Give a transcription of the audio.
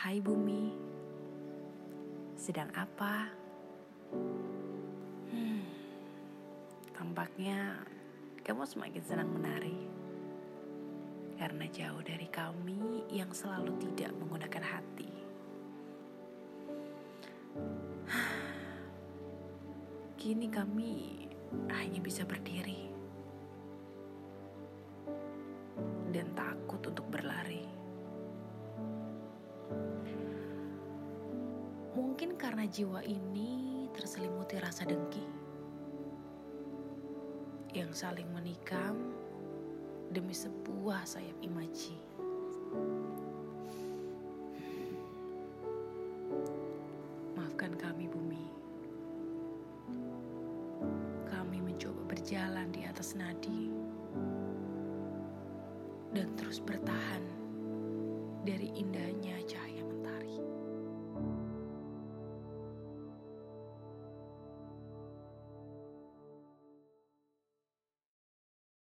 Hai bumi, sedang apa? Hmm, tampaknya kamu semakin senang menari karena jauh dari kami yang selalu tidak menggunakan hati. Kini kami hanya bisa berdiri Mungkin karena jiwa ini terselimuti rasa dengki yang saling menikam demi sebuah sayap imaji. Maafkan kami bumi. Kami mencoba berjalan di atas nadi dan terus bertahan